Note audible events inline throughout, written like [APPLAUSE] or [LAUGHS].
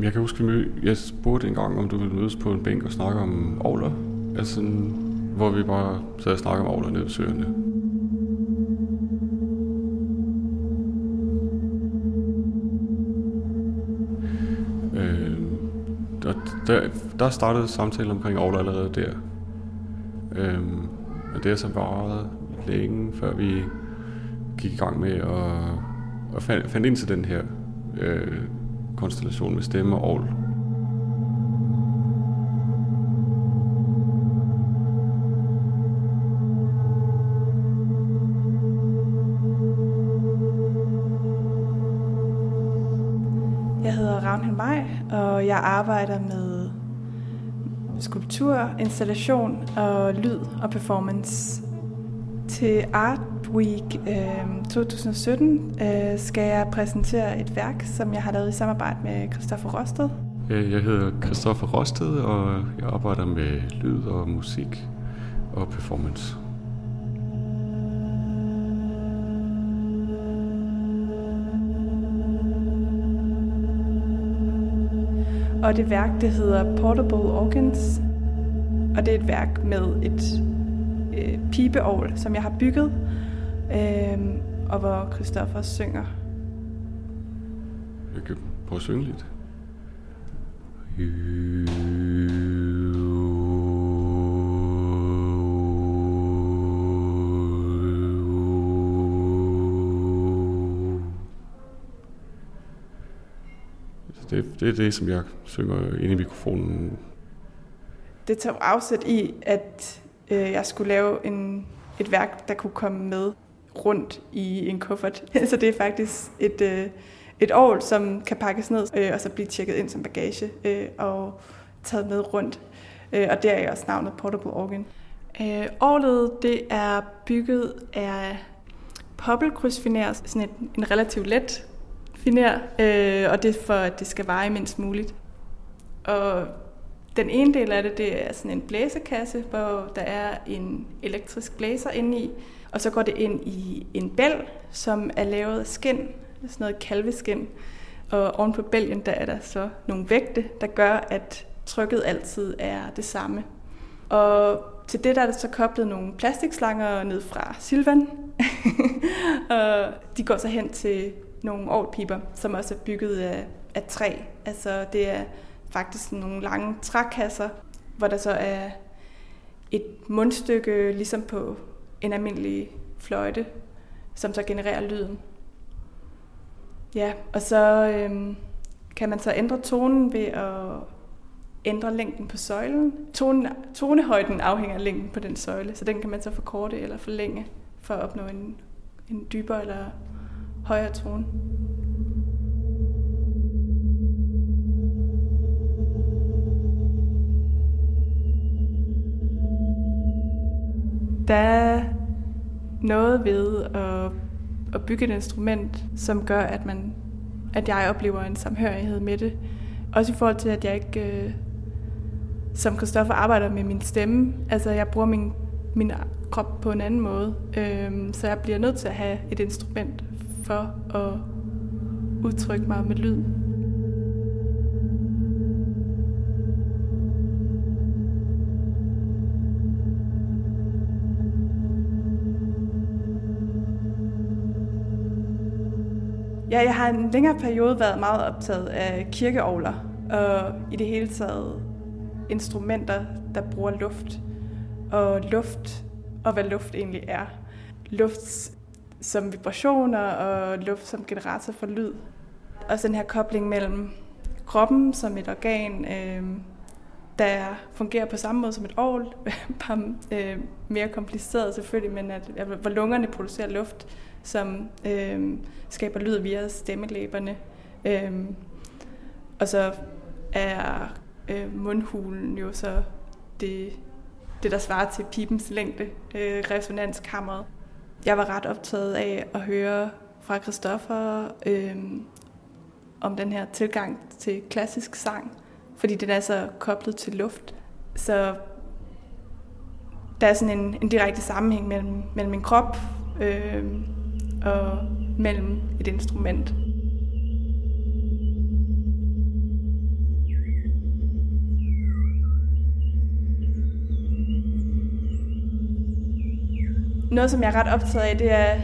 Jeg kan huske, at jeg spurgte en gang, om du ville mødes på en bænk og snakke om ovler. Altså, hvor vi bare sad og snakkede om ovler nede ved søerne. Øh, der, der, der startede samtalen omkring ovler allerede der. Øh, og det har så varet længe, før vi gik i gang med at, at fandt, fandt ind til den her øh, konstellation med stemme og ovl. Jeg hedder Ravnhild Maj, og jeg arbejder med skulptur, installation og lyd og performance. Til Art Week øh, 2017 øh, skal jeg præsentere et værk, som jeg har lavet i samarbejde med Christoffer Rosted. Jeg hedder Christoffer Rosted, og jeg arbejder med lyd og musik og performance. Og det værk, det hedder Portable Organs. Og det er et værk med et øh, pibeovl, som jeg har bygget, øh, og hvor Christoffer synger. Jeg kan prøve at synge lidt. Det, det er det, som jeg synger ind i mikrofonen. Det tager afsæt i, at øh, jeg skulle lave en, et værk, der kunne komme med rundt i en kuffert. [LAUGHS] Så det er faktisk et, øh, et ovl, som kan pakkes ned øh, og så blive tjekket ind som bagage øh, og taget med rundt. Øh, og der er også navnet Portable Organ. Øh, orlet det er bygget af poppelkrydsfiner, sådan en, en relativt let finer, øh, og det er for, at det skal veje mindst muligt. Og den ene del af det, det er sådan en blæsekasse, hvor der er en elektrisk blæser inde i, og så går det ind i en bæl, som er lavet af skin, sådan noget kalveskin. Og oven på bælgen, der er der så nogle vægte, der gør, at trykket altid er det samme. Og til det der er der så koblet nogle plastikslanger ned fra Silvan. [LAUGHS] og de går så hen til nogle ovlpiber, som også er bygget af, af træ. Altså det er faktisk nogle lange trækasser, hvor der så er et mundstykke, ligesom på en almindelig fløjte, som så genererer lyden. Ja, og så øhm, kan man så ændre tonen ved at ændre længden på søjlen. Tone, tonehøjden afhænger af længden på den søjle, så den kan man så forkorte eller forlænge for at opnå en, en dybere eller højere tone. Der noget ved at, at bygge et instrument, som gør, at, man, at jeg oplever en samhørighed med det. Også i forhold til, at jeg ikke, øh, som Kristoffer, arbejder med min stemme. Altså, jeg bruger min, min krop på en anden måde. Øh, så jeg bliver nødt til at have et instrument for at udtrykke mig med lyd. Ja, jeg har en længere periode været meget optaget af kirkeovler og i det hele taget instrumenter, der bruger luft. Og luft, og hvad luft egentlig er. Luft som vibrationer og luft som generator for lyd. Og den her kobling mellem kroppen som et organ, øh, der fungerer på samme måde som et ovl, [LAUGHS] bare øh, mere kompliceret selvfølgelig, men at, at hvor lungerne producerer luft, som øh, skaber lyd via stemmelæberne. Øh, og så er øh, mundhulen jo så det, det, der svarer til pipens længde, øh, resonanskammeret. Jeg var ret optaget af at høre fra Christoffer øh, om den her tilgang til klassisk sang, fordi den er så koblet til luft. Så der er sådan en, en direkte sammenhæng mellem, mellem min krop øh, og mellem et instrument. Noget, som jeg er ret optaget af, det er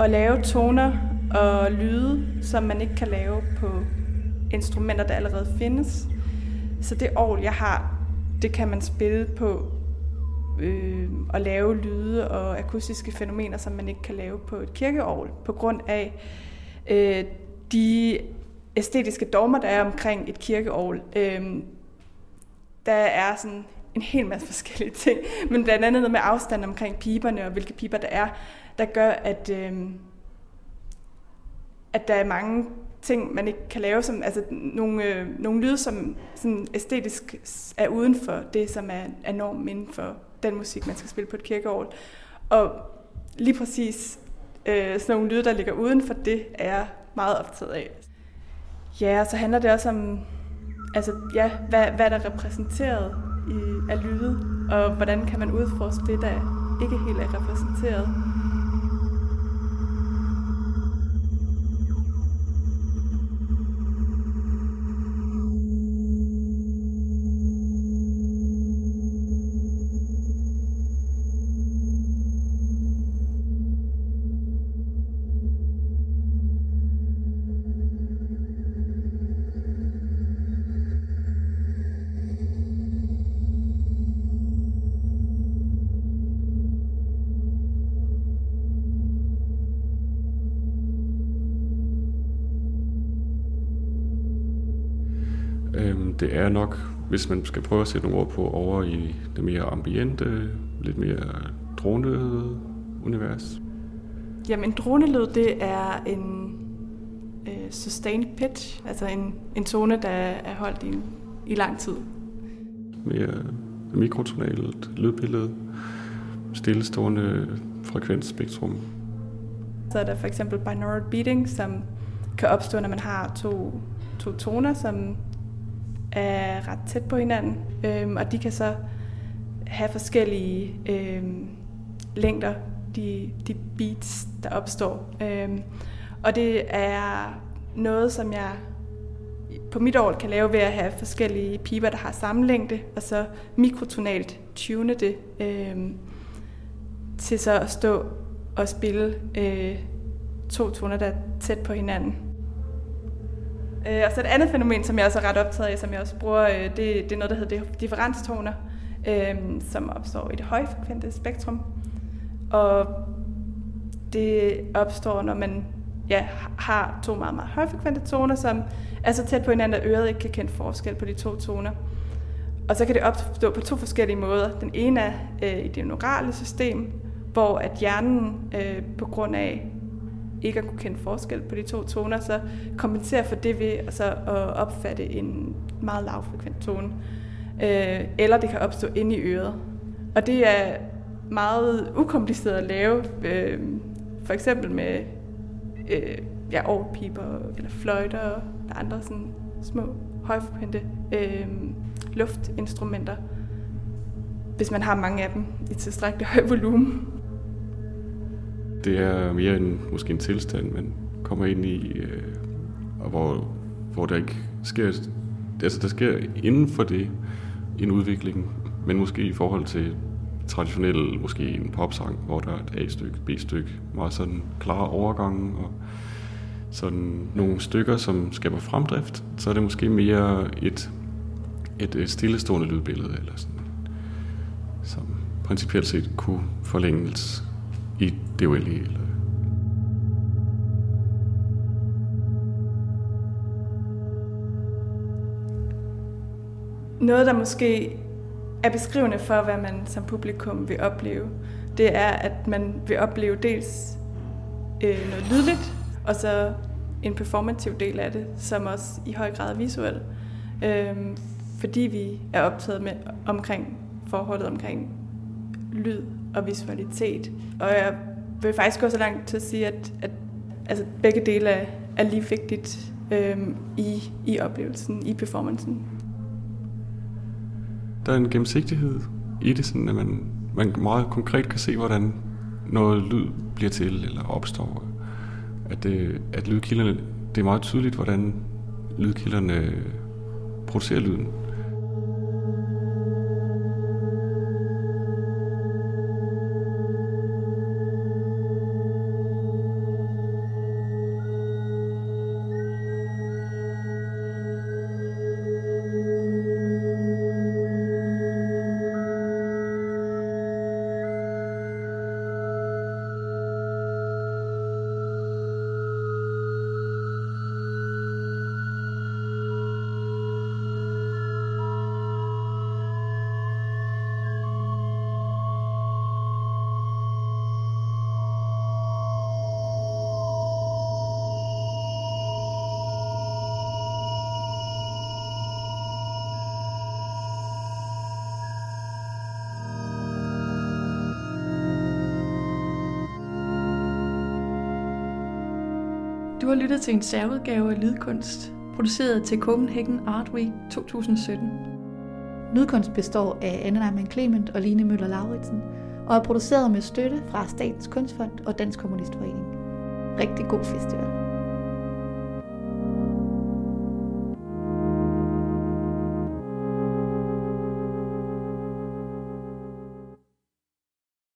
at lave toner og lyde, som man ikke kan lave på instrumenter, der allerede findes. Så det orgel, jeg har, det kan man spille på øh, at lave lyde og akustiske fænomener, som man ikke kan lave på et kirkeovl, på grund af øh, de æstetiske dogmer, der er omkring et kirkeovl. Øh, der er sådan en hel masse forskellige ting, men blandt andet noget med afstand omkring piberne og hvilke piber der er, der gør, at, øh, at der er mange ting, man ikke kan lave, som, altså nogle, øh, nogle lyde, som sådan æstetisk er uden for det, som er, er normen inden for den musik, man skal spille på et kirkeår. Og lige præcis øh, sådan nogle lyde, der ligger uden for det, er jeg meget optaget af. Ja, og så handler det også om, altså, ja, hvad, hvad der er repræsenteret i, af lyde, og hvordan kan man udforske det, der ikke helt er repræsenteret. Øhm, det er nok, hvis man skal prøve at sætte nogle ord på, over i det mere ambiente, lidt mere dronede univers. Jamen, en dronelyd, det er en øh, sustained pitch, altså en, en tone, der er holdt i, i lang tid. Mere mikrotonalt lydbillede, stillestående frekvensspektrum. Så er der for eksempel binaural beating, som kan opstå, når man har to, to toner, som er ret tæt på hinanden, øh, og de kan så have forskellige øh, længder, de, de beats, der opstår. Øh, og det er noget, som jeg på mit år kan lave ved at have forskellige piber, der har samme længde, og så mikrotonalt tune det øh, til så at stå og spille øh, to toner, der er tæt på hinanden. Øh, og så et andet fænomen, som jeg også er ret optaget af, som jeg også bruger, øh, det, det er noget, der hedder differenstoner, øh, som opstår i det højfrekvente spektrum. Og det opstår, når man ja, har to meget, meget højfrekvente toner, som er så tæt på hinanden, at øret ikke kan kende forskel på de to toner. Og så kan det opstå på to forskellige måder. Den ene er øh, i det neurale system, hvor at hjernen øh, på grund af ikke at kunne kende forskel på de to toner, så kompensere for det ved altså, at øh, opfatte en meget lavfrekvent tone. Øh, eller det kan opstå inde i øret. Og det er meget ukompliceret at lave, øh, for eksempel med øh, ja, overpiper eller fløjter og der andre sådan små højfrekvente øh, luftinstrumenter, hvis man har mange af dem i tilstrækkelig høj volumen det er mere en, måske en tilstand, man kommer ind i, øh, og hvor, hvor der ikke sker, altså der sker inden for det en udvikling, men måske i forhold til traditionel, måske en popsang, hvor der er et A-stykke, B-stykke, meget sådan klare overgange og sådan nogle stykker, som skaber fremdrift, så er det måske mere et, et, et stillestående lydbillede, eller sådan, som principielt set kunne forlænges det uendelige. Øh, noget, der måske er beskrivende for, hvad man som publikum vil opleve, det er, at man vil opleve dels øh, noget lydligt, og så en performativ del af det, som også i høj grad er visuel. Øh, fordi vi er optaget med omkring forholdet omkring lyd og visualitet. Og jeg vil faktisk gå så langt til at sige, at, at altså, begge dele er, er lige vigtigt øhm, i, i oplevelsen, i performancen. Der er en gennemsigtighed i det, sådan at man, man meget konkret kan se, hvordan noget lyd bliver til eller opstår. At, det, at lydkilderne, det er meget tydeligt, hvordan lydkilderne producerer lyden. Du har lyttet til en særudgave af Lydkunst, produceret til Copenhagen Art Week 2017. Lydkunst består af Anne Neumann Clement og Line Møller Lauritsen, og er produceret med støtte fra Statens Kunstfond og Dansk Kommunistforening. Rigtig god festival.